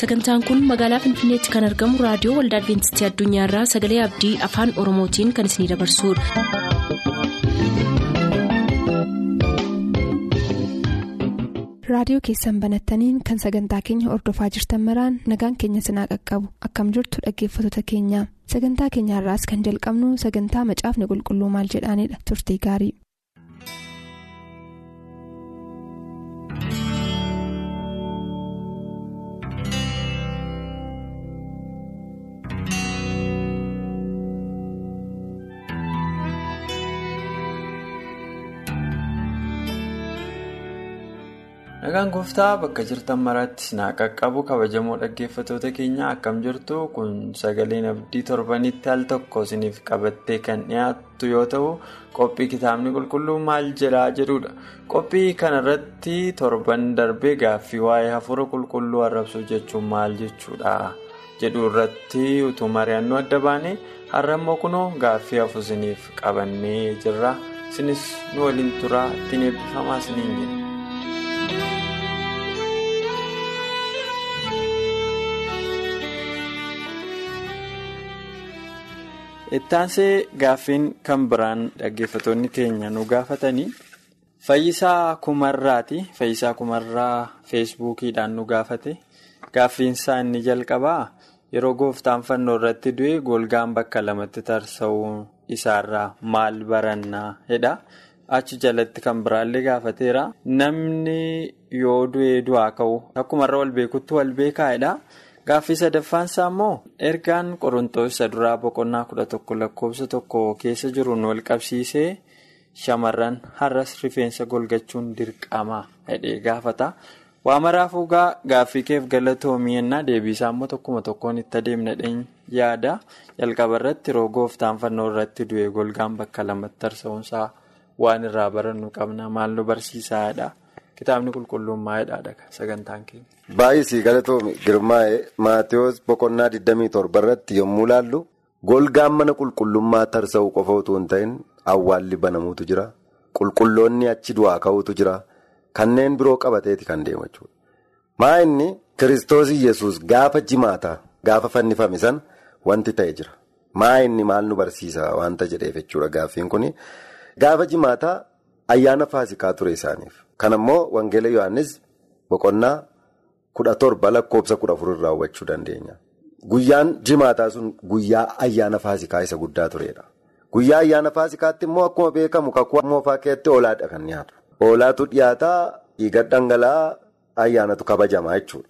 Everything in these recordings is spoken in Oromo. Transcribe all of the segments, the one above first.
sagantaan kun magaalaa finfinneetti kan argamu raadiyoo waldaa adventistii addunyaarraa sagalee abdii afaan oromootiin kan isinidabarsudha. raadiyoo keessan banattaniin kan sagantaa keenya ordofaa jirtan maraan nagaan keenya sinaa qaqqabu akkam jirtu dhaggeeffattoota keenya sagantaa keenyaarraas kan jalqabnu sagantaa macaafni qulqulluu maal jedhaanidha turtii gaarii. Nagaan gooftaa bakka jirtan maraatti sinaa qaqqabu kabajamoo dhaggeeffattoota keenya akkam jirtu? Kun sagaleen abdii torbanitti al tokko isiniif qabattee kan dhiyaattu yoo ta'u qophii kitaabni qulqulluu maal jedhaa jedhudha qophii kanarratti torban darbee gaaffii waa'ee hafuura qulqulluu arrabsuu jechuun maal jechuudha jedhu irratti utuu mari'annuu adda baane har'ammoo kunoo gaaffii hafu isiniif qabannee jirra. Isinis nu waliin turaa ittiin eebbifamaa isiniin jenna. Ittaansee gaaffiin kan biraan dhaggeeffattoonni keenya nu gaafatanii fayyisaa kumarraati. Fayyisaa kumarraa feesbuukiidhaan nu gaafate. Gaaffiinsaa inni jalqabaa yeroo gooftaan fannoo irratti du'e golgaan bakka lamatti tarsa'uu isaarraa maal barannaa jedha achi jalatti kan biraallee gaafateera. Namni yoo du'ee du'aa ka'u akkumarra wal beekutti wal beekaa'edha. Gaaffii sadaffaansaa immoo ergaan qorontoos isa duraa boqonnaa kudha tokko lakkoofsa tokko keessa jiruun wal qabsiisee shamarran har'as rifeensa golgachuun dirqama jedhee gaafata. Waa maraafuu gaaffii keef galatoomii ennaa deebiisaa immoo tokkuma tokkoon itti adeemnadheen yaada jalqaba irratti yeroo gooftaan fannoo irratti du'e golgaan bakka lamatti tarsa'uunsaa waan irraa barannu qabna maal nu barsiisaadha. Kitaabni qulqulluun maayidhaadha sagantaan keenya. Baay'isii galatoomi girmaa'ee Maatiyus boqonnaa 27 irratti yommuu ilaallu golgaan mana qulqullummaa tarsa'uu qofa utuu hin ta'in awwaalli banamuutu jira. Qulqulloonni achi du'aa ka'uutu jira. Kanneen biroo qabateeti kan deemu jechuudha. Maa inni kiristoos yesus gaafa jimaataa gaafa fannifame sana wanti ta'e jira. Maa inni maal nu barsiisa wanta jedheef jechuudha gaaffiin kuni. Gaafa jimaataa ayyaana faasikaa ture isaaniif. Kan ammoo Wangeela Yohaannis boqonnaa kudha torba lakkoofsa kudha afur irraa hubachuu dandeenya. Guyyaan jimaataa sun guyyaa ayyaana faasikaa isa guddaa turedha. Guyyaa ayyaana faasikaatti immoo akkuma beekamu kakuu moofaa keessatti hoolaadha kan dhiyaatu. Hoolaatu dhiyaataa dhiiga dhangala'aa ayyaanatu kabajamaa jechuudha.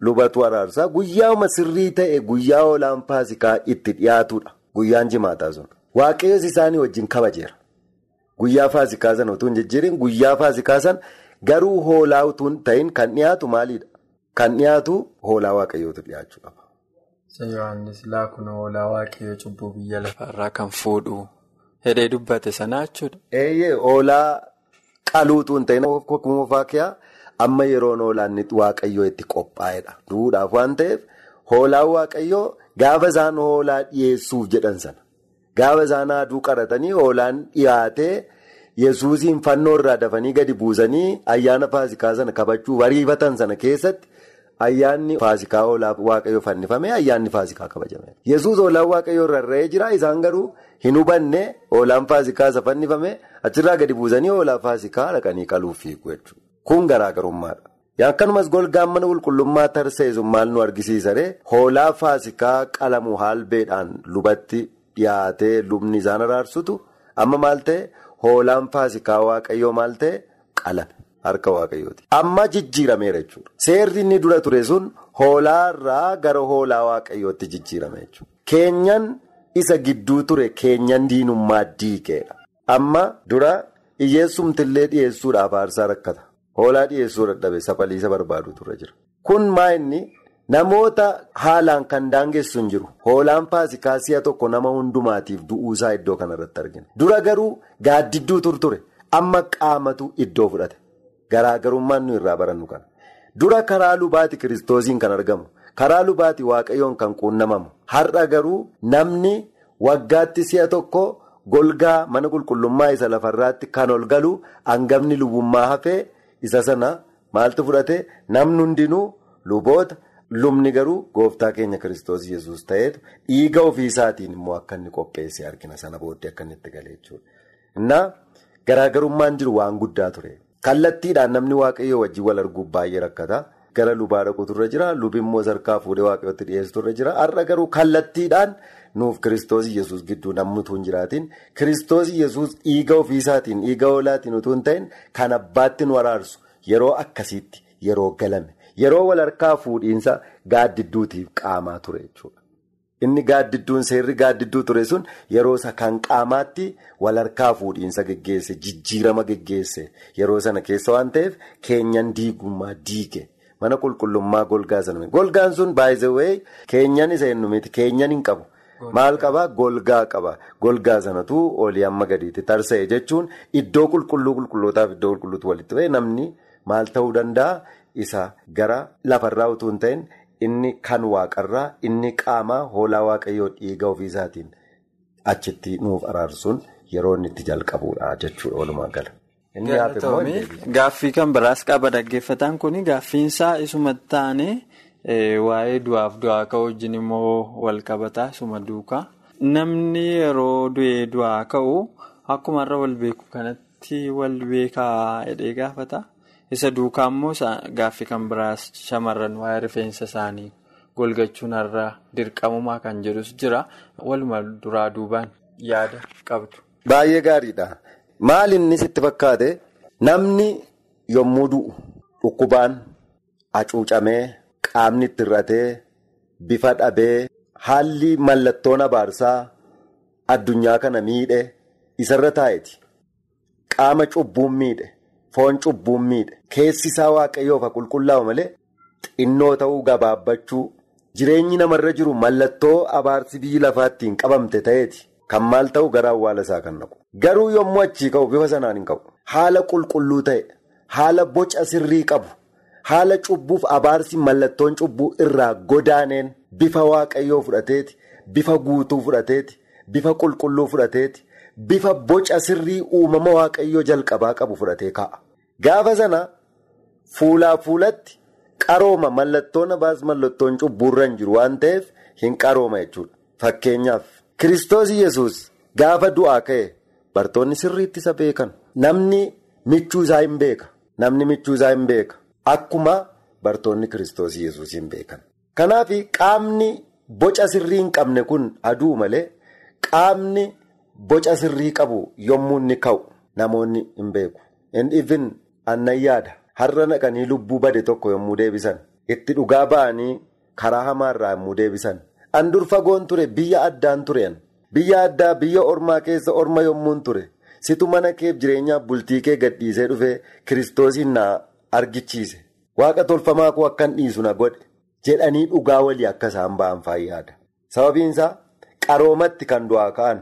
Lubatu araarsaa guyyaama sirrii ta'e guyyaa hoolaan faasikaa itti dhiyaatudha. Guyyaan jimaataa sun. Waaqayyoon isaanii wajjin kabajeera. Guyyaa faasikaa sana utuu hin jijjiirin guyyaa faasikaa sana garuu hoolaa utuu hin ta'in kan dhiyaatu maalidha? Kan dhiyaatu hoolaa waaqayyootu dhiyaachuu qaba. Yohaannis laakuna hoolaa waaqayyoo cubbuu biyya lafaarraa kan fuudhu hidhee dubbate sana jechuudha. Eeyyee hoolaa qaluu utuu hin ta'in moofaa kiyaa amma yeroon hoolaan waaqayyoo itti qophaa'edha. Duudhaaf waan ta'eef hoolaan waaqayyoo gaafa isaan hoolaa dhiyeessuuf jedhan sana. Gaafa isaan aduu qaratanii hoolaan dhiyaatee yesuusiin fannoo irraa dafanii gadi buusanii ayyaana faasikaa sana kabachuuf ariifatan sana keessatti ayyaanni faasikaa hoolaa waaqayyoo fannifame ayyaanni faasikaa kabajame. Yesuus hoolaan waaqayyoo irra rarra'ee jira isaan garuu hin hubanne hoolaan faasikaa isa fannifame achirraa gadi buusanii hoolaa faasikaa dhaqanii qaluuf fiigu jechuudha. Kun garaagarummaadha. Akkanumas golgaan mana qulqullummaa tarseessu maal nu argisiisaree hoolaa faasikaa qalamu haalbeedhaan lubatti. Dhiyaatee lubni isaan araarsutu amma maal ta'e hoolaan faasikaa waaqayyoo maal ta'e qalame harka waaqayyooti. Amma jijjiirameera jechuudha. Seerri inni dura ture sun hoolaa irraa gara hoolaa waaqayyootti jijjiirame jechuudha. Keenyan isa gidduu ture keenyan diinummaa diigeedha. Amma dura hiyyeessumtillee dhiyeessuudhaaf aarsaa rakkata. Hoolaa dhiyeessuu dadhabe safaliisa barbaadu ture jira. Kun maa inni? Namoota haalaan kan daangessu hin jiru. Hoolaan faasikaa si'a tokko nama hundumaatiif du'uusaa iddoo kanarratti argina. Dura garuu gaaddidduu turture amma qaamatu iddoo fudhate. Garaagarummaan nu irraa barannu kana. Dura karaa lubaati kiristoosiin kan argamu. Karaa lubaati waaqayyoon kan quunnamamu. Har'a garuu namni waggaatti si'a tokko golgaa mana qulqullummaa isa lafarraatti kan ol galu hangafni lubummaa hafee isa sana maaltu fudhate namni hundinuu. luboota lubni garuu gooftaa keenya kiristoos yesus ta'eetu dhiiga ofiisaatiin immoo akka inni qopheesse argina sana booddee akka inni itti galee jechuudha. Innaa garaagarummaan jiru waan guddaa ture. Kallattiidhaan namni waaqayyoo wajjin wal arguuf baay'ee rakkata. Gara lubaa dhaquutu irra jira. Lubi immoo sarkaa fuudhee waaqayyootti dhiyeessutu irra jira. Har'a garuu kallattiidhaan nuuf kiristoos yesus gidduu namni utuu hin jiraatin kiristoos yesus dhiiga ofiisaatiin dhiiga hoolaatiin utuu hin ta'in kan abbaatti nu araarsu yeroo akkasiitti yeroo galame yeroo wal harkaa fuudhiinsa gaaddidduutiif qaamaa ture jechuudha. Inni gaaddidduun seerri gaaddidduu ture sun yeroo isa kan qaamaatti wal harkaa fuudhiinsa geggeesse jijjiirama geggeesse. Yeroo sana keessa waan ta'eef keenyan diigummaa diige. Mana qulqullummaa golgaa sana golgaan sun baay'ee keenyan isa hin miti keenyan hin qabu. Maal qabaa golgaa qaba. Golgaa sanatu olii amma gadiitti tarsa'e jechuun iddoo qulqulluu qulqullootaaf iddoo qulqulluutu walitti namni maal ta'uu danda'a isa gara lafarraa utuu hin ta'in inni kan waaqarraa inni qaamaa hoolaa waaqayyoo dhiiga ofiisaatiin achitti nuuf araarsuun yeroo inni itti jalqabuudha jechuudha walumaa gala. Gaaffii kan biraas qaba dhaggeeffataan kun gaaffiinsaa isumatti taane. Waa'ee du'aaf du'aa ka'u wajjin immoo wal qabataa isuma duukaa namni yeroo du'ee du'aa ka'u akkuma irra wal beeku kanatti wal beekaa hidhee gaafata isa duukaa immoo gaaffii kan biraas shamarran waa'ee rifeensa isaanii golgachuun irra dirqamumaa kan jedhus jira waluma duraa duubaan yaada qabdu. Baay'ee gaariidha. Maal inni sitti fakkaate namni yommuu du'u dhukkubaan hacuucamee. Qaamni itti hir'atee bifa dhabee haalli mallattoon abaarsaa addunyaa kana miidhe isarra taa'eeti. Qaama cubbuun miidhe, foon cubbuun miidhe, keessi isaa waaqayyoof qulqullaa'u malee xinnoo ta'uu gabaabbachuu jireenyi namarra jiru mallattoo abaarsi biyyi lafaattiin qabamte ta'eeti. Kan maal ta'u gara awwaala isaa kan naqu. Garuu yommuu achii ka'u bifa sanaan hin qabu. Haala qulqulluu ta'e, haala boca sirrii qabu. Haala cubbuuf abaarsi mallattoon cubbuu irraa godaaneen bifa waaqayyoo fudhateeti, bifa guutuu fudhateeti, bifa qulqulluu fudhateeti, bifa boca sirrii uumama waaqayyoo jalqabaa qabu fudhatee kaa'a. Gaafa sana fuulaa fuulatti qarooma mallattoon abaarsi mallattoon cubbuurra hin jiru waan ta'eef hin qarooma jechuudha. Fakkeenyaaf Kiristoos Yesuus gaafa du'aa ka'e bartoonni sirriitti isa beekan. Namni michuu isaa hin beeka. Namni michuu isaa hin beeka. Akkuma bartoonni kiristoos yesuus hin beekan. Kanaaf qaamni boca sirrii hin qabne kun aduu malee qaamni boca sirrii qabu yommuu inni ka'u namoonni hin beeku. Inni annan yaada. Har'a naqanii lubbuu bade tokko yommuu deebisan. Itti dhugaa ba'anii karaa hamaarraa yommuu deebisan. An dur fagoon ture biyya addaan tureen biyya addaa biyya ormaa keessa orma yommuun ture. Situ mana keef jireenyaaf bultii kee gadhiisee dhufee kiristoosiin na argichiise. Waaqa tolfamaa koo akkan dhiisu na godhe jedhanii dhugaa walii akka isaan ba'an faayyaadha. Sababiinsaa qaroomatti kan du'aa ka'an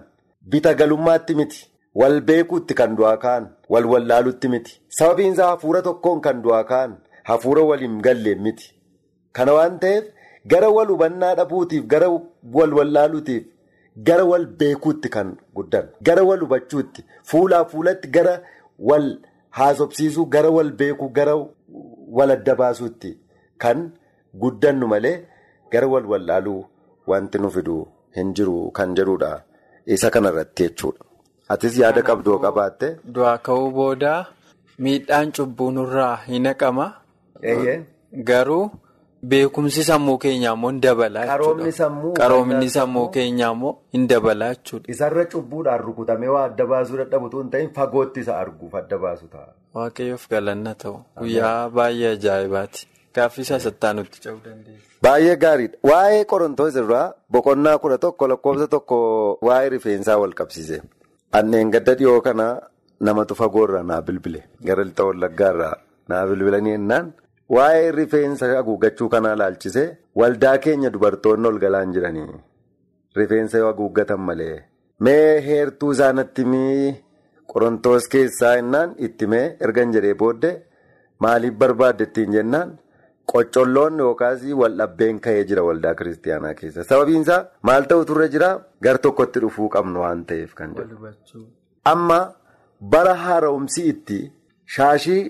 bita galummaatti miti. Wal beekuutti kan du'aa ka'an. Wal wallaalutti miti. Sababiinsaa hafuura tokkoon kan du'aa ka'an hafuura waliin galleen miti. Kana waan ta'eef gara wal hubannaa dhabuutiif gara wal wallaaluutiif gara wal beekuutti kan guddan. Gara wal hubachuutti fuulaa fuulatti gara wal haasofsiisuu gara wal beekuu gara wal adda baasuutti kan guddannu malee gara wal wallaaluu wanti nu fidu hin jiru kan jedhudha isa kanarratti jechuudha. Atis yaada qabdoo qabaatte. Du'aa ka'uu booda miidhaan cubbuu nurraa hin naqama. Garuu beekumsi sammuu keenyaa immoo hin dabalaa jechuudha. Qaroomni sammuu keenyaa immoo hin dabalaa jechuudha. Isarra cubbuudhaan rukutamee waa adda baasuu dadhabutu hin ta'in fagootti isa arguuf adda baasu ta'a. Waaqayyoof galanna ta'u guyyaa baay'ee ajaa'ibaati. Gaaffii isaa sattaa nutti ce'uu dandeenya. Baay'ee gaariidha. Waa'ee Qorontoos irraa boqonnaa kudha tokko lakkoofsa tokko waa'ee rifeensaa wal qabsiise. Anneen gadda dhiyoo kana namatu fagoorraa naa bilbile. Gara lixa wallaggaarraa naa bilbilanii jennaan waa'ee rifeensa haguuggachuu kanaa laalchisee waldaa keenya dubartoonni ol galaan jiranii. Rifeensa yoo haguuggatan malee. Mee heertuu isaanitti mii Qorontoos keessaa jennaan itti mee ergan jedhee booddee maaliif barbaadde ittiin jennaan? Qoccolloon yookaas waldhabbeen ka'ee jira waldaa kiristaanaa keessa. Sababiin isaa maal ta'utu irra jira gar tokkotti dhufuu qabnu waan ta'eef kan jedhu. Amma bara haara'umsi itti shaashii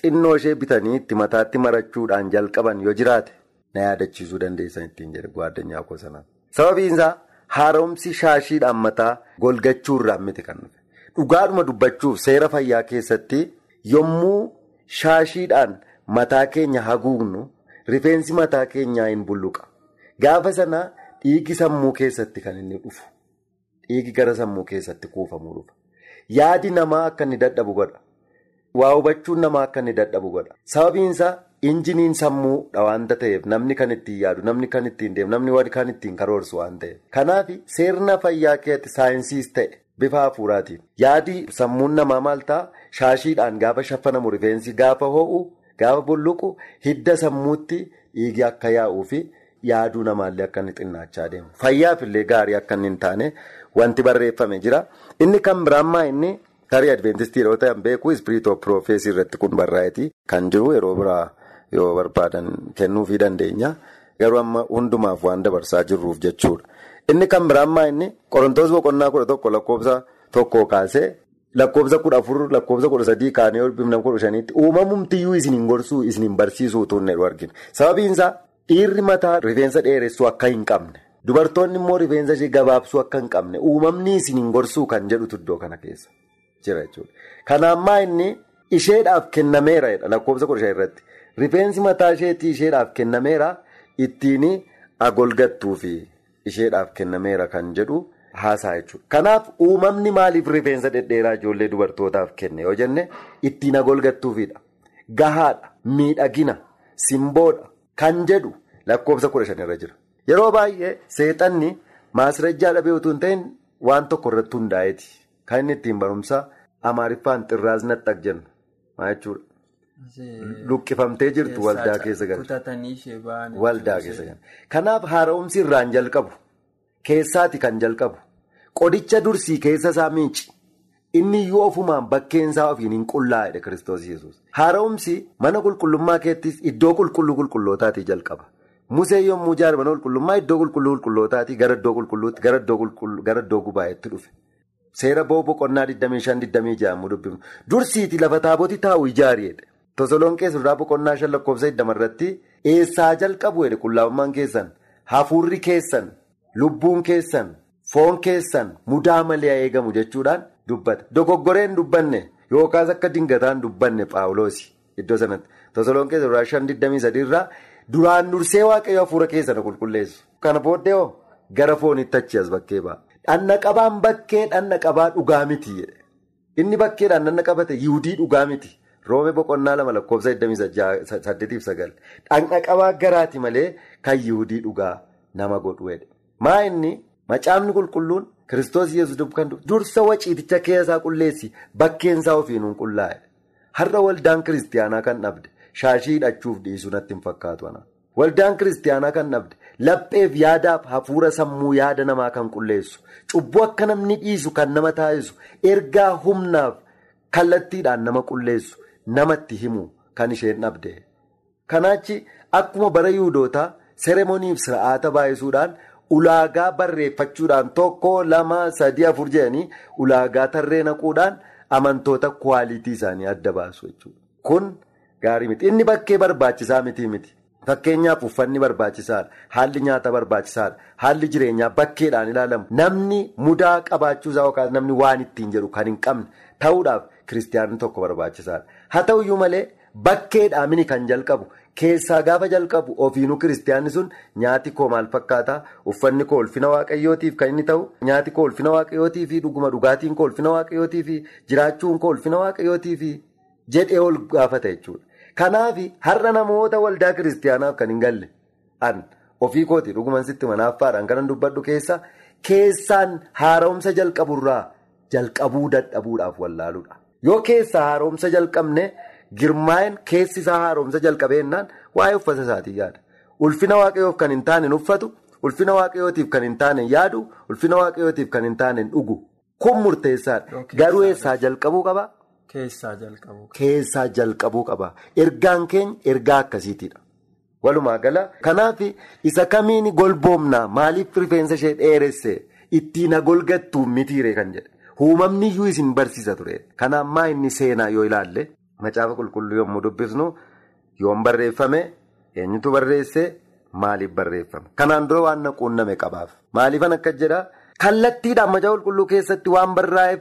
xinnoo ishee bitanii itti mataatti marachuudhaan jalqaban yoo jiraate na yaadachiisuu dandeessan ittiin jedhe gwaaddanyaa koo sanaan. Sababiin isaa haaromsi shaashiidhaan mataa golgachuurraan miti kan dhufe. Dhugaadhuma dubbachuuf seera fayyaa keessatti yommuu shaashiidhaan mataa keenya haguugnu rifeensi mataa keenyaa hin bulluqa. Gaafa sana dhiigi sammuu keessatti kan inni dhufu. Dhiigi gara sammuu keessatti kuufamuu dhufa. Yaadi namaa akka inni dadhabu godha. Waa hubachuun namaa akka inni dadhabu godha. Sababiin isaa injiniin sammuudha waanta ta'eef namni kan ittiin yaadu, namni kan ittiin deemu, namni kan ittiin karoorsu waan ta'eef. Kanaaf seerna fayyaa keessatti saayinsiis ta'e bifa hafuuraatiin yaadi sammuun namaa maal ta'a? Shaashiidhaan gaafa shafanamu rifeensi gaafa ho'u, gaafa bulluqu hidda sammuutti dhiigi akka yaa'uu fi yaaduu namaallee akka inni xinnaachaa deemu. Fayyaaf illee gaarii akka inni hin taane wanti barreeffame jira. Inni kan biraammaa inni. Tarii Adventistii yeroo ta'an beeku ispiriitoo piroofeesii irratti kun barraa'eeti kan jiru yeroo biraa yoo barbaadan kennuufii dandeenya. Garuu amma hundumaaf waan dabarsaa jirruuf jechuudha. Inni kan biraammaa inni qorontoos boqonnaa kudha tokko lakkoofsa tokko kaasee lakkoofsa kudha afur lakkoofsa kudha sadii kaanee olbifna kudha shaniitti uumamumtiyyuu isiniin gorsuu isiniin barsiisuu tuunne argina. Sababiin isaa dhiirri mataa rifeensa dheeressuu akka hin qabne dubartoonni immoo rifeensa ishee gabaabsuu akka hin qabne uumamni isiniin gorsuu kan jedhutu iddoo kana keessa. jira jechuudha. Kanaammaa inni isheedhaaf kennameera lakkoofsa kudha shan irratti rifeensi mataa isheetii isheedhaaf kennameera ittiin agolgattuu fi isheedhaaf kennameera kan jedhu haasaa jechuudha. Kanaaf uumamni maaliif rifeensa dhedheeraa ijoollee dubartootaaf kenne yoo jenne ittiin agolgattuufidha. Gahaadha, miidhagina, simboodha kan jedhu lakkoofsa kudha shan irra jira. Yeroo baay'ee seexanni maasirajjaa dhabee utuu hin ta'in waan tokko irratti hundaa'eeti. Kan inni ittiin barumsa amaariffaan xirraas naxxaq jenna. Maa jechuudha? Luqqifamtee jirtu waldaa keessa galcha. Waldaa keessa galcha. Kanaaf haara'umsi irraan jalqabu. Keessaati kan jalqabu. Qodicha dursii keessa isaa miici. Inni iyyuu ofumaan bakkeensaa ofiin hin qullaa'edha Kiristoos Yesuus. Haara'umsi mana qulqullummaa keettis iddoo qulqulluu qulqullootaatii jalqaba. Musee yommuu ijaare mana qulqullummaa iddoo qulqulluu qulqullootaatii gara iddoo qulqulluutti gara iddoo gubaa'eetti dhufe. Seera bo'oo boqonnaa 25-26 mu dubbifnu. Dursiiti lafa taaboti taa'u ijaariidha. Tosoloonqee surraa boqonnaa shan lakkoofsa 20 irratti eessaa jalqabu jedhe qullaa'ummaan keessan hafuurri keessan lubbuun keessan foon keessan mudaa malee eegamu jechuudhaan dubbata. Dogoggoreen dubbanne yookaas akka dingataan dubbanne paawuloosi iddoo sanatti. Tosoloonqee surraa 5-23 irraa duraan dursee waaqayyo hafuura keessan qulqulleessu. Kana booddee hoo gara foonitti achi as bakkee ba'a. Dhanna qabaan bakkee dhanna qabaa dhugaa miti. Inni bakkeedhaan dhanna qabate yiihudii dhugaa miti. Roome boqonnaa lama lakkoofsa 88-9. Dhanna qabaa garaati malee kan yiihudii dhugaa nama godhu jedhe. Maa inni macaafni qulqulluun kiristoos yesus kan dursa waciiticha keessaa qulleessi bakkeensaa ofiinuun qullaa'e. Har'a waldaan kiristiyaanaa kan dhabde shaashii hidhachuuf dhiisuu natti hin fakkaatu. Waldaan kiristiyaanaa kan dhabde. Lapheef yaadaaf hafuura sammuu yaada namaa kan qulleessu cubbuu akka namni dhiisu kan nama taasisu ergaa humnaaf kallattiidhaan nama qulleessu namatti himu kan isheen dhabde. Kanaachi akkuma bara yuudootaa sereemoniif sir'aata baay'isuudhaan ulaagaa barreeffachuudhaan tokko lama sadii afur jedhanii ulaagaa tarree naquudhaan amantoota kwaalitii isaanii adda baasu jechuudha. Kun gaarii miti. Inni bakkee barbaachisaa miti miti. Fakkeenyaaf uffanni barbaachisaadha. Haalli nyaata barbaachisaadha. Haalli jireenyaa bakkeedhaan ilaalamu. Namni mudaa qabaachuusaa yookaas namni waan ittiin jedhu kan hin qabne ta'uudhaaf kiristiyaanni tokko barbaachisaadha. Haa ta'uyyuu malee bakkeedhaan kan jalqabu keessaa gaafa jalqabu ofiinuu kiristiyaanni sun nyaati koo maal fakkaataa uffanni koo ulfina waaqayyootiif kan inni ta'u nyaati koo ulfina waaqayyootii fi dhuguma dhugaatiin koo ulfina waaqayyootii fi jiraachuun koo ulfina waaqayyootii fi jedhee ol gaafata jechuudha. Kanaaf har'a namoota waldaa kiristiyaanaaf kan hin galle an ofii kooti dhuguman sitti manaaffaadhaan kanan dubbadhu keessa keessaan haaromsa jalqaburraa jalqabuu dadhabuudhaaf wallaaluudha. Yoo keessaa haaromsa jalqabne girmaa'een keessi isaa haaromsa jalqabeennaan waa'ee uffata isaatii yaada. Ulfina waaqayyoof kan hin taane uffatu, ulfina waaqayyootiif kan hin taane yaadu, ulfina waaqayyootiif kan hin taane dhugu. Kun murteessaadha. Garuu eessaa jalqabuu qaba? Keessaa jalqabuu qaba. Ergaan keenya ergaa akkasiitiidha. Walumaa gala kanaaf isa kamiin golboomnaa maaliif rifeensa ishee dheeresse ittiin golgattuu mitiire kan jedhe uumamni iyyuu isin barsiisa ture. Kanaaf maa inni seenaa yoo ilaalle macaafa qulqulluu yommuu dubbisnu yoom barreeffame eenyutu barreesse? Maaliif barreeffame? Kanaan dura waan na quunname qabaaf. Maaliifan akka jedha? Kallattiidhaan macaafa qulqulluu keessatti waan barraa'eef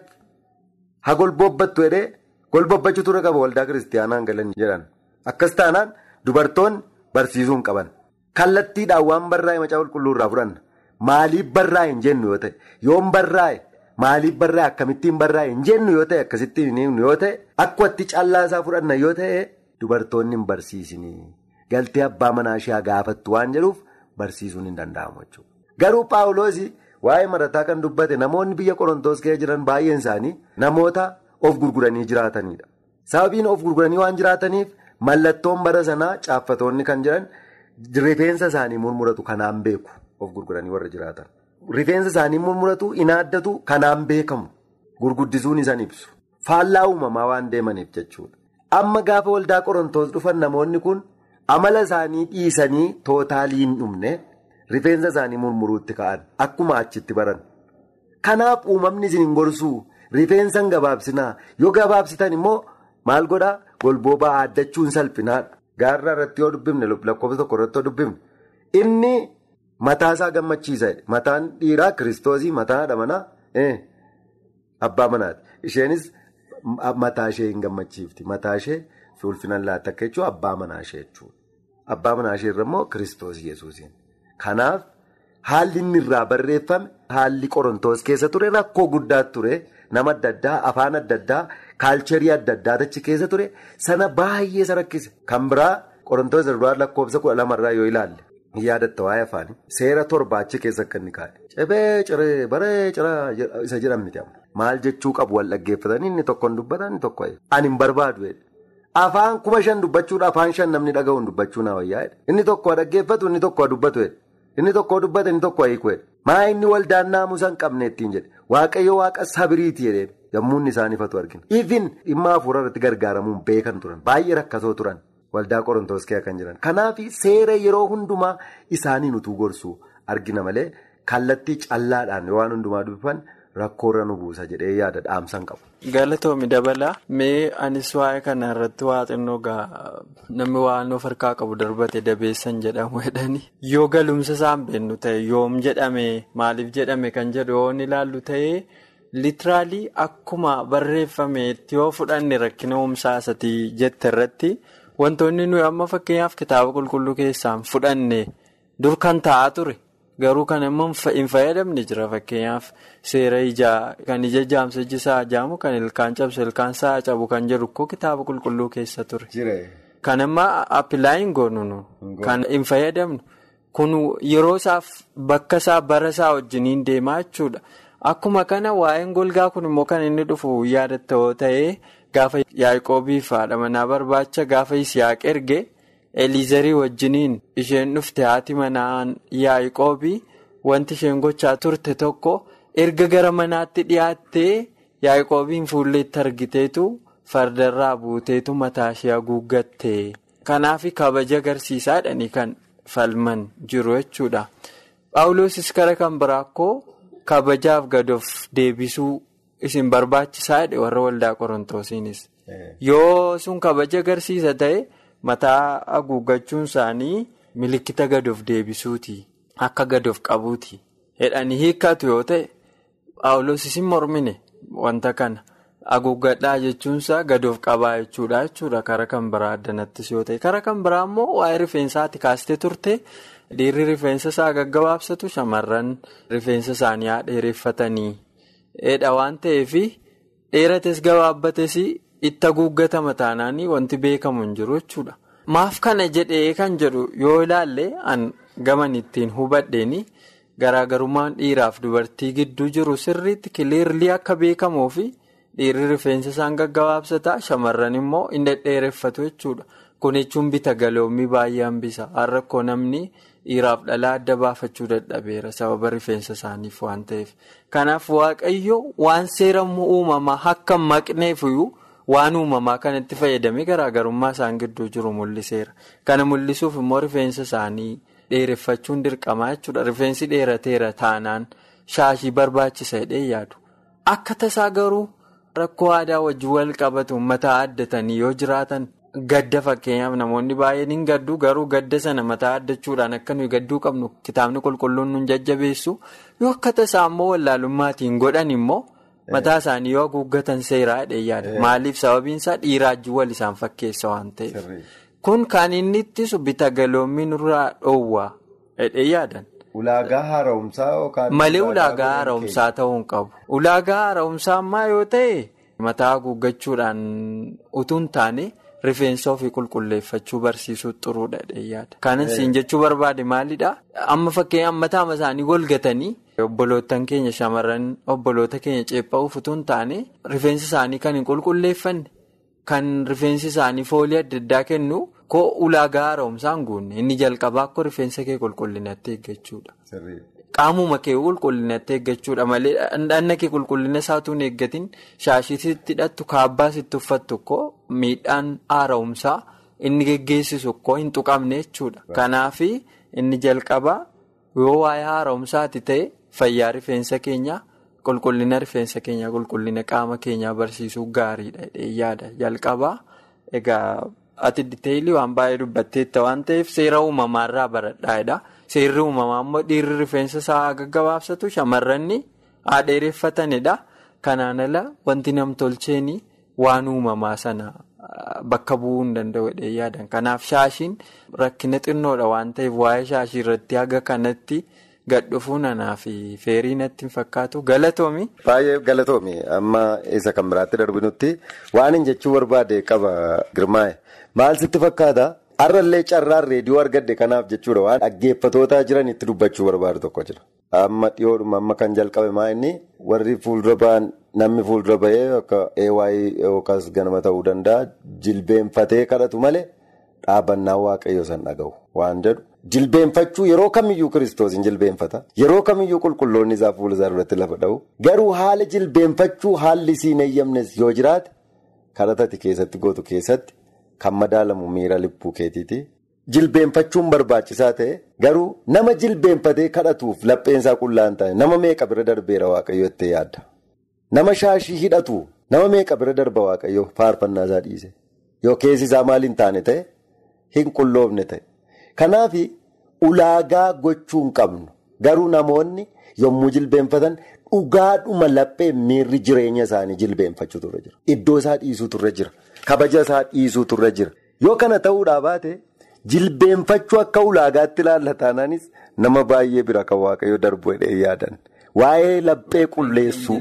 ha golboobbattu jedhee golboobbachuu ture qaba. Waldaa kiristaanaan galan jedhan. Akkas taanaan dubartoonni barsiisuu hin qaban. Kallattiidhaan waan barraa'e macaafa qulqulluu irraa fudhanna. Maaliif barraa'e hin jennu yoo ta'e? Yoom barraa'e. Maaliif barraa'e akkamittiin barraa'e hin jennu yoo ta'e akkasittiin hin yoo ta'e akkatti callaasaa fudhanna yoo ta'e dubartoonni hin barsiisini galtee abbaa manaa ishee gaafattu waan jedhuuf barsiisuun hin danda'amu jechuudha. Garuu paawuloosii waa'ee marataa kan dubbate namoonni biyya qorontoos keessa jiran baay'een isaanii namoota of gurguranii jiraatanidha. Sababiin of gurguranii waan jiraataniif mallattoon bara sanaa caaffatoonni kan jiran rifeensa isaanii murmuratu kanaan beeku of gurguranii warra jiraatan. Rifeensa isaanii murmuratu inaaddatu kanaan beekamu gurguddisuun isaan ibsu faallaa uumamaa waan deemaniif jechuudha. Amma gaafa waldaa qorontoos dhufan namoonni kun amala isaanii dhiisanii tootaalii hin dhumne rifeensa isaanii murmuruutti ka'an akkuma achitti baran. Kanaaf uumamni isin gorsuu rifeensa hin gabaabsinaa yoo gabaabsitan immoo maal godhaa golboobaa aaddachuun salphinaadha. Gaarraa irratti yoo dubbifne lakkoofsa tokko irratti yoo dubbifne inni. Mataa isaa gammachiisa mataan dhiiraa kiristoosii mataa haadha manaa abbaa manaati. Isheenis mataa ishee hin gammachiifti. Mataa ishee ulfinaan laatta akka jechuun abbaa manaa ishee jechuudha. Abbaa manaa ishee irra immoo kiristoos yesuusiin. Kanaaf haalli inni irraa barreeffame haalli qorontoos keessa ture rakkoo guddaa ture nama adda addaa afaan adda addaa kaalcherii adda addaa achi keessa ture sana baay'ee isa rakkise. Kan biraa qorontoos irraa lakkoofsa kudha lamarraa yoo ilaalle. Yaadatta waa'ee afaanii seera torba achi keessa akka inni kaa'e. Cebee ciree baree ciraa isa amma. Maal jechuu qabu wal dhaggeeffatanii inni tokko hin dubbatan inni tokko ani hin barbaadu afaan kuma shan dubbachuudha afaan shan namni dhaga'uun dubbachuu na wayyaa inni tokko dhaggeeffatu inni tokko dubbatu inni tokko dubbata inni tokko hiiku maa inni waldaan naamusa hin qabne ittiin jedhe? Waaqayyo waaqa sabiriiti jedheen. Yommuu inni isaan ifatu argina. Ifin dhimma hafuura irratti gargaaramuun beekan turan. Baay'ee rakkatoo turan. Waldaa qorontoos keessa kan jiran kanaaf seera yeroo hundumaa isaanii nutuu gorsuu argina malee kallattii callaadhaan waan hundumaa dubbifan rakkoorra nu buusa jedhee yaada dhaamsan qabu. Galatoomi dabalaa mee anis waa'ee kana irratti waa xinnoo namni waan of harkaa qabu darbate dabeessan jedhamu jedhani yoo galumsa isaan beennu ta'e yoom jedhame maaliif jedhame kan jedhu yoo ilaallu ta'e. Litiraalii akkuma barreeffameetti yoo fudhanne rakkina uumsaa isatii jette irratti wantoonni nuyi amma fakkeenyaaf kitaaba qulqulluu keessaan fudhanne dur kan taa'aa ture garuu kan immoo hin fayyadamne jira fakkeenyaaf seera ijaa kan ija jaamsa iji isaa jaamu kan ilkaan cabsu ilkaan isaa cabu kan jedhu koo kitaaba qulqulluu keessa ture. Kan amma appilaayin goonu kan hin fayyadamnu kun yeroo isaaf bakka isaa bara isaa wajjiniin deemaa jechuudha. Akkuma kana waa'een golgaa kun immoo kan inni dhufu yaadatta yoo ta'e gaafa yaaqoobiif haadha manaa barbaacha gaafa Isiyaaq erge Eliizarii wajjiniin isheen dhufte haati manaan yaaqoobii wanti isheen gochaa turte tokko erga gara manaatti dhiyaattee yaaqoobiin fuulleetti argiteetu fardarraa buuteetu mataa ishee haguuggatte. Kanaaf kabaja agarsiisaadhani kan falman jiru jechuudha. Paawuloosis kara kan biraa akkoo. Kabajaaf gadoof deebisuu isin barbaachisaa jedhe warra waldaa qorontoosiinis. Yoo sun kabaja agarsiisa ta'e mataa haguuggachuun isaanii milikkita gadoof deebisuuti. Akka gadoof qabuuti. Hedhanii hiikkatu yoo ta'e Paawuloos isin mormine wanta kana haguuggadhaa jechuunsaa gadoof qabaa jechuudha jechuudha kara kan biraa addanattis yoo ta'e. Kara kan biraa immoo waa'ee rifeensaatti kaastee turte. Dhiirri rifeensa isaa gaggabaabsatu shamarran rifeensa isaanii haa dheereffatanii dheedha waan ta'eef dheerates gabaabbates itti haguuggatama taanaanii wanti beekamu hin jiru jechuudha. Maaf kana jedhee kan jedhu yoo ilaalle an gaman ittiin hubadheeni garaagarummaan dhiiraaf dubartii gidduu jiru sirriitti kiliirlii akka beekamuu fi dhiirri rifeensa isaan gaggabaabsata shamarran immoo hin dhedheereffatu jechuudha. Kun jechuun bita galoommii baay'ee hambisa. Har'a namni dhiiraaf dhalaa adda baafachuu dadhabeera sababa rifeensa isaaniif waan ta'eef. Kanaaf Waaqayyo waan seera uumamaa akka maqneefiyyuu waan uumamaa kanatti fayyadamee garaagarummaa isaan gidduu jiru mul'iseera. Kana mul'isuuf immoo rifeensa isaanii dheereffachuun dirqamaa jechuudha. Rifeensi dheerateera taanaan shaashii barbaachisa jedhee yaadu. Akka tasaa garuu rakkoo aadaa wajjin wal qabatu mataa addatanii yoo jiraatan gadda fakkeenyaaf namoonni baay'een hin gaddu garuu gadda sana mataa addachuudhaan akka nuyi gadduu qabnu kitaabni qulqulluun nu jajjabeessu yoo akka tasaa immoo wallaalummaatiin godhan immoo mataa isaanii yoo haguuggatan seeraa yaada maaliif sababiin isaa dhiiraajji wal isaan fakkeessa waan ta'eef kun kan inni ittisu bita galoommii nurraa dhoowwaa yaadan. Ulaagaa haara'umsaa yookaan. Malee ulaagaa haara'umsaa ta'uu hin qabu. Ulaagaa haara'umsaa ammaa yoo ta'e mataa haguuggachuudhaan utuu hin taane rifeensa ofii qulqulleeffachuu barsiisuu xuruudha yaada. Kanan siin jechuu barbaade maalidhaa? Amma fakkeenyaaf mataa isaanii golgatanii obbolootan keenya shamarran obboloota keenya ceepha'uuf utuu hin taane rifeensa isaanii kan hin qulqulleeffanne kan rifeensi isaanii foolii adda addaa kennu. Koo ulaagaa haara'umsaan guunne inni jalqabaa akka rifeensa kee qulqullinatti eeggachuudha. Qaamuma kee qulqullinatti eeggachuudha malee dhandhanna kee qulqullina isaatu hin eeggatin shaashii sitti hidhattu kaabbaa sitti uffattu koo miidhaan haara'umsaa inni geggeessisu koo hin tuqamne jechuudha. Kanaaf inni jalqabaa yoo waa'ee haara'umsaati ta'e fayyaa rifeensa keenyaa qulqullina rifeensa keenyaa qulqullina qaama keenyaa barsiisuu gaariidha yaada jalqabaa egaa. Ati diteeyilii waan baay'ee dubbatteetta waan ta'eef seera uumamaarraa baradhaadha. Seerri uumamaa immoo dhiirri rifeensa isaa gaggabaabsatu shamarranni haadheereffatanidha. Kanaan ala wanti namtolcheen waan uumamaa sana bakka bu'uu hin danda'u yaadan. Kanaaf shaashiin rakkina xinnoodha waan ta'eef waa'ee shaashii irratti haga kanatti gadhufuu nanaa fi feerii natti hin fakkaatu galatoomi. Baay'ee galatoomi amma isa kan biraatti darbinutti waan hin jechuu barbaade qaba girmaa'e. Maal sitti fakkaata? Har'allee carraan reediyoo argadde kanaaf jechuudha waan dhaggeeffatootaa jiran itti dubbachuu barbaadu tokko jira. Amma dhiyoodhuma amma kan jalqabe maa inni warri fuuldura ba'an namni fuuldura ba'ee akka AY yookaas ganama ta'uu danda'a jilbeenfatee kadhatu malee dhaabannaa waaqayyoo san dhaga'u waan jedhu. Jilbeenfachuu yeroo kamiyyuu kiristoos hin jilbeenfata. Yeroo kamiyyuu qulqulloonni isaa fuula isaa duratti lafa dha'u. Garuu haala jilbeenfachuu haalli siin eeyyamnes yoo jiraate kadhatati keessatti gootu keessatti. Kan madaalamu miira libbuu keetiiti. Jilbeenfachuun barbaachisaa ta'e garuu nama jilbeenfatee kadhatuuf lapheensaa qullaan ta'e nama meeqa bira darbeera waaqayyo itti yaadda. Nama shaashii hidhatu nama meeqa bira darba waaqayyo faarfannaa isaa dhiise. Yoo keessi isaa maal hin taane ta'e hin qulloofne ta'e. Kanaaf ulaagaa gochuu hin qabnu garuu namoonni yommuu jilbeenfatan dhugaadhuma laphee miirri jireenya isaanii jilbeenfachuutu irra jira. Iddoo isaa dhiisuutu irra jira. Kabaja isaa dhiisuutu irra jira. Yoo kana ta'uudhaa baate jilbeenfachuu akka ulaagaatti ilaallataanaanis nama baay'ee bira kan waaqayyo darbu jedhee yaadan. Waa'ee laphee qulleessuu.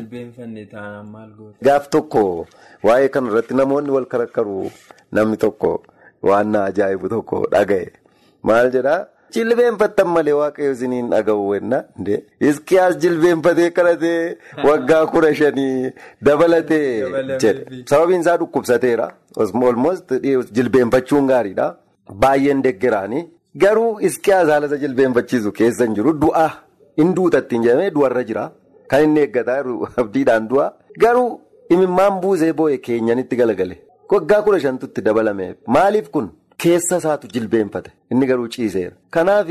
Gaaf tokko waa'ee kanarratti namoonni wal karakkaru namni tokko waan ajaa'ibu tokko dhaga'e. Maal jedhaa? Jilbeenfattan malee waaqayyo isiniin dhaga'u wenna. Iskiyaas jilbeenfatee kadhatee waggaa kudha shanii dabalatee jedhe. Sababiin isaa dhukkubsateera. Olmost jilbeenfachuun gaariidha. Baay'een deggeraanii. Garuu iskiyaas haala isa jilbeenfachiisu keessa hin jiru. Du'a hin duutattiin jedhamee du'arra jira. Kan inni eeggataa abdiidhaan du'a. Garuu imimmaan buusee boo'e keenyanitti galagale. Waggaa kudha shantutti dabalame. Maaliif kun? Keessa isaatu jilbeenfate inni garuu ciiseera. Kanaaf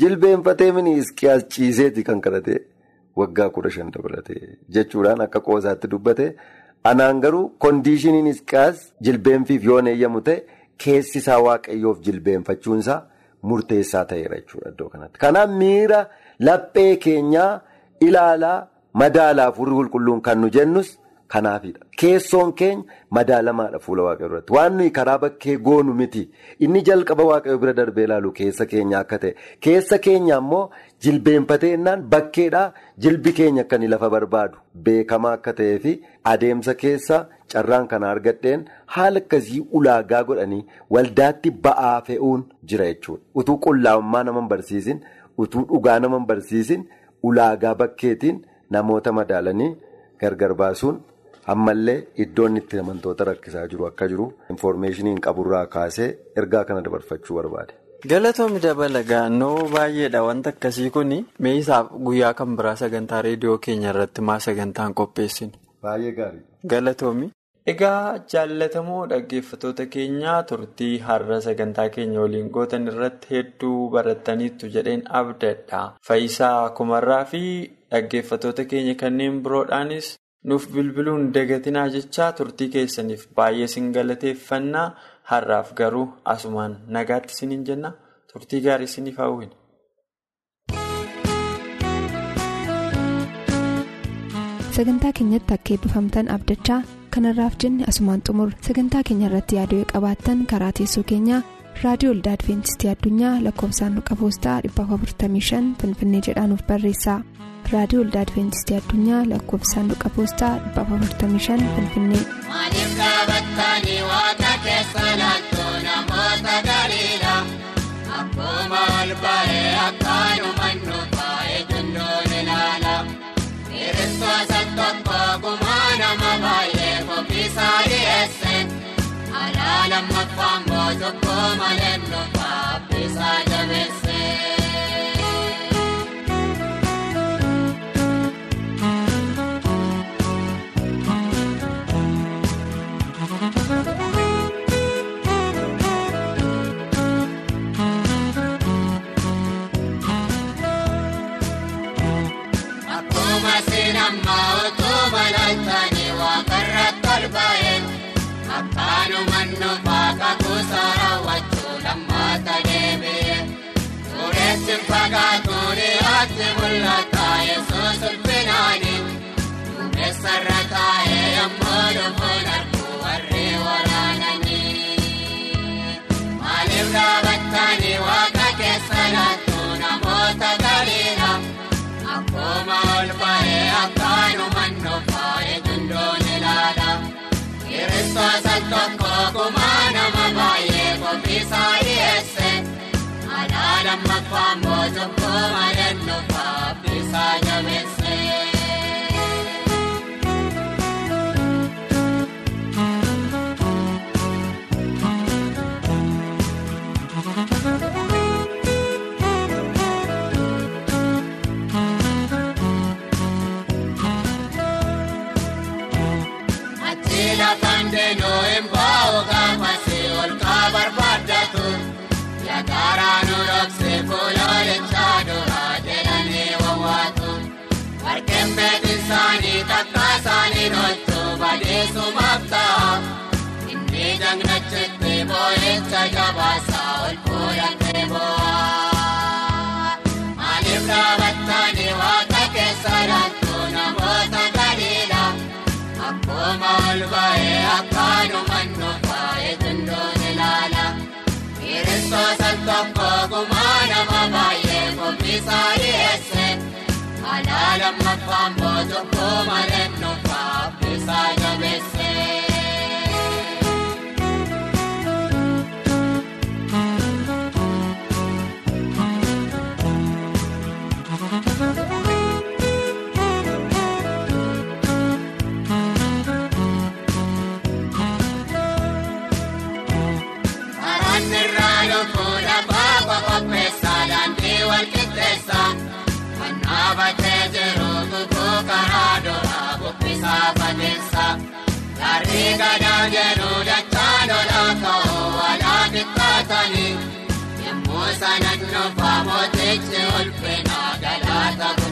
jilbeenfatee mini iskiyaas ciiseeti kan kadhate waggaa kudha shan dabalate jechuudhaan akka qoosaatti dubbate. Anaan garuu kondiishiniin iskiyaas jilbeenfiif yoo eeyyamu ta'e keessi isaa waaqayyoof jilbeenfachuunsaa murteessaa ta'eera jechuudha iddoo kanatti. Kanaaf miira laphee keenyaa ilaalaa madaalaa furii qulqulluun kan nu jennus. Kanaafidha. Keessoon keenya madaalamaadha fuula waaqayyoo irratti. Waan nuyi karaa bakkee goonu miti. Inni jalqaba waaqayyoo bira darbee ilaalu keessa keenya akka ta'e. Keessa keenya immoo jilbeenfatee innaan bakkeedhaa jilbi keenya akka lafa barbaadu beekamaa akka ta'ee fi adeemsa keessa carraan kana argadheen haala akkasii ulaagaa godhanii waldaatti ba'aa fe'uun jira jechuudha. Utuu qullaa'ummaa nama barsiisin, utuu dhugaa nama barsiisin, ulaagaa bakkeetiin namoota madaalanii gargar baasuun. Ammallee iddoon itti amantoota rakkisaa jiru akka jiru infoormeeshiniin qaburraa kaasee ergaa kana dabarfachuu barbaade. galatoomii dabala gaannoo baay'eedha wanta akkasii kun meeshaaf guyyaa kan biraa sagantaa reediyoo keenya irratti maa sagantaan qopheessinu. baay'ee gaarii. galatoomii. egaa jaallatamoo dhaggeeffatoota keenyaa turtii har'a sagantaa keenya waliin gootan irratti hedduu barattaniitu jedheen abdadha faayisaa kumarraa fi dhaggeeffatoota keenya kanneen biroodhaanis. Nuuf bilbiluun dagatinaa jechaa turtii keessaniif baay'ee sin galateeffannaa har'aaf garuu asumaan nagaatti siniin jenna turtii gaarii siniif hawwina. sagantaa keenyatti akka eebbifamtan abdachaa kanarraaf jenne asumaan xumur sagantaa keenya irratti yaaduu qabaattan karaa teessoo keenyaa raadiyoo olda adventistii addunyaa lakkoofsaanduqa poostaa 455 finfinnee jedhaanuf barreessa raadiyoo olda adventistii addunyaa lakkoofsaanduqa poostaa 455 finfinnee. maaliif dhaabattanii waaqa keessa laaltuu namoota galiidha akkuma ol ba'ee akkaanumaan mootokkoo malee nufa abbiisaa jabeesse. Akkuma sinammaa utuma laaltanii waaqarratti Suuressi fagaatu dhiyaatti mul'ata yesuus ulfinaani. Duumessarra taa'ee yommuu dhufuun arguu warri waraananii. Maaliif dhaabattanii waaqa keessa laattu namoota galiidha? Akkuma ol ba'ee akkaanumaan nufaa eegundoon ilaala. Kiristoota tokko gumaa mootokkoo Beekin isaanii takka isaanii dhootu badeessumaaf ta'a. Inni jagnachitti boo'icha jabaasaa ol fuudhatee boo'a. Maaliif dhaabattanii waaqa keessa laattu namoota galiidha? Akkuma ol ba'ee akkaanumaan nufaa eegundoon ilaala. Kiristoota tokko gumaa nama baay'ee dhiyeesse. Lammaffaan mootokkoo malee nufaa Gaarri gadaa jedhu dachaa lolaa ka'uu walaa xiqqaatanii. Yemmuu sana nufaa mootichi ulfina galaata guddaanii. Maaliif dhaabattan